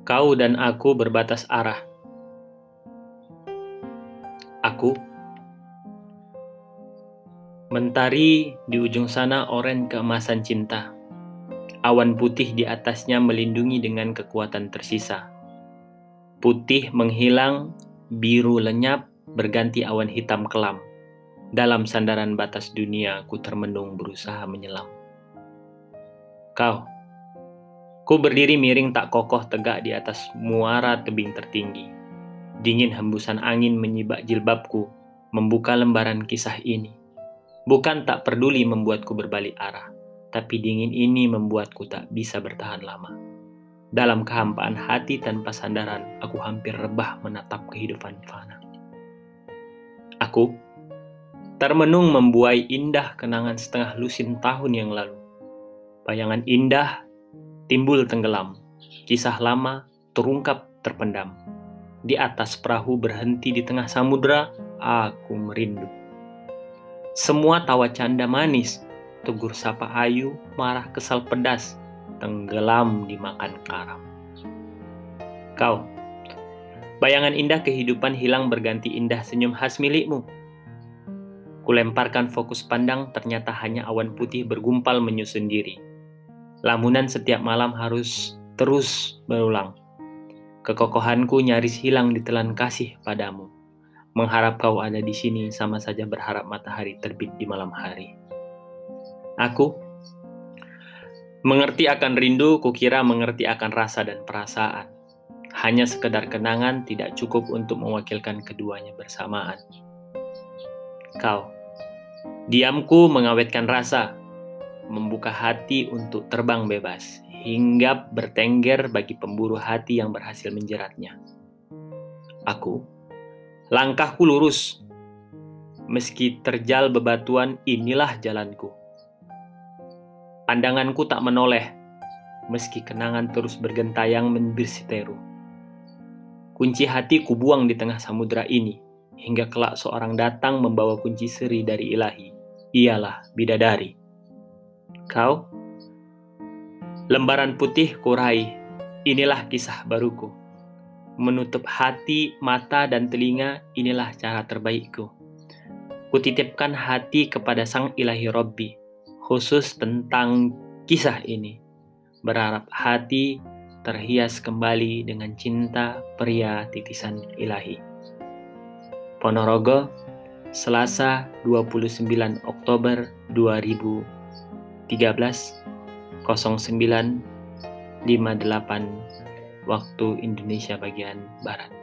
Kau dan aku berbatas arah. Aku mentari di ujung sana oren keemasan cinta. Awan putih di atasnya melindungi dengan kekuatan tersisa. Putih menghilang, biru lenyap, berganti awan hitam kelam. Dalam sandaran batas dunia, ku termenung berusaha menyelam. Kau, ku berdiri miring tak kokoh tegak di atas muara tebing tertinggi. Dingin hembusan angin menyibak jilbabku, membuka lembaran kisah ini. Bukan tak peduli membuatku berbalik arah, tapi dingin ini membuatku tak bisa bertahan lama. Dalam kehampaan hati tanpa sandaran, aku hampir rebah menatap kehidupan fana. Aku termenung membuai indah kenangan setengah lusin tahun yang lalu. Bayangan indah timbul tenggelam, kisah lama terungkap terpendam. Di atas perahu berhenti di tengah samudera, aku merindu. Semua tawa canda manis tegur sapa ayu, marah kesal pedas, tenggelam dimakan karam. Kau, bayangan indah kehidupan hilang berganti indah senyum khas milikmu. Kulemparkan fokus pandang, ternyata hanya awan putih bergumpal menyusun diri. Lamunan setiap malam harus terus berulang. Kekokohanku nyaris hilang ditelan kasih padamu. Mengharap kau ada di sini sama saja berharap matahari terbit di malam hari. Aku mengerti akan rindu, kukira mengerti akan rasa dan perasaan. Hanya sekedar kenangan tidak cukup untuk mewakilkan keduanya bersamaan. Kau, diamku mengawetkan rasa, membuka hati untuk terbang bebas, hingga bertengger bagi pemburu hati yang berhasil menjeratnya. Aku, langkahku lurus, meski terjal bebatuan, inilah jalanku Pandanganku tak menoleh, meski kenangan terus bergentayang menbirsiteru. Kunci hati ku buang di tengah samudera ini, hingga kelak seorang datang membawa kunci seri dari ilahi. Ialah bidadari. Kau? Lembaran putih kurai, inilah kisah baruku. Menutup hati, mata, dan telinga, inilah cara terbaikku. Kutitipkan hati kepada sang ilahi Robbi, khusus tentang kisah ini. Berharap hati terhias kembali dengan cinta pria titisan ilahi. Ponorogo, Selasa 29 Oktober 2013 09 58 waktu Indonesia bagian Barat.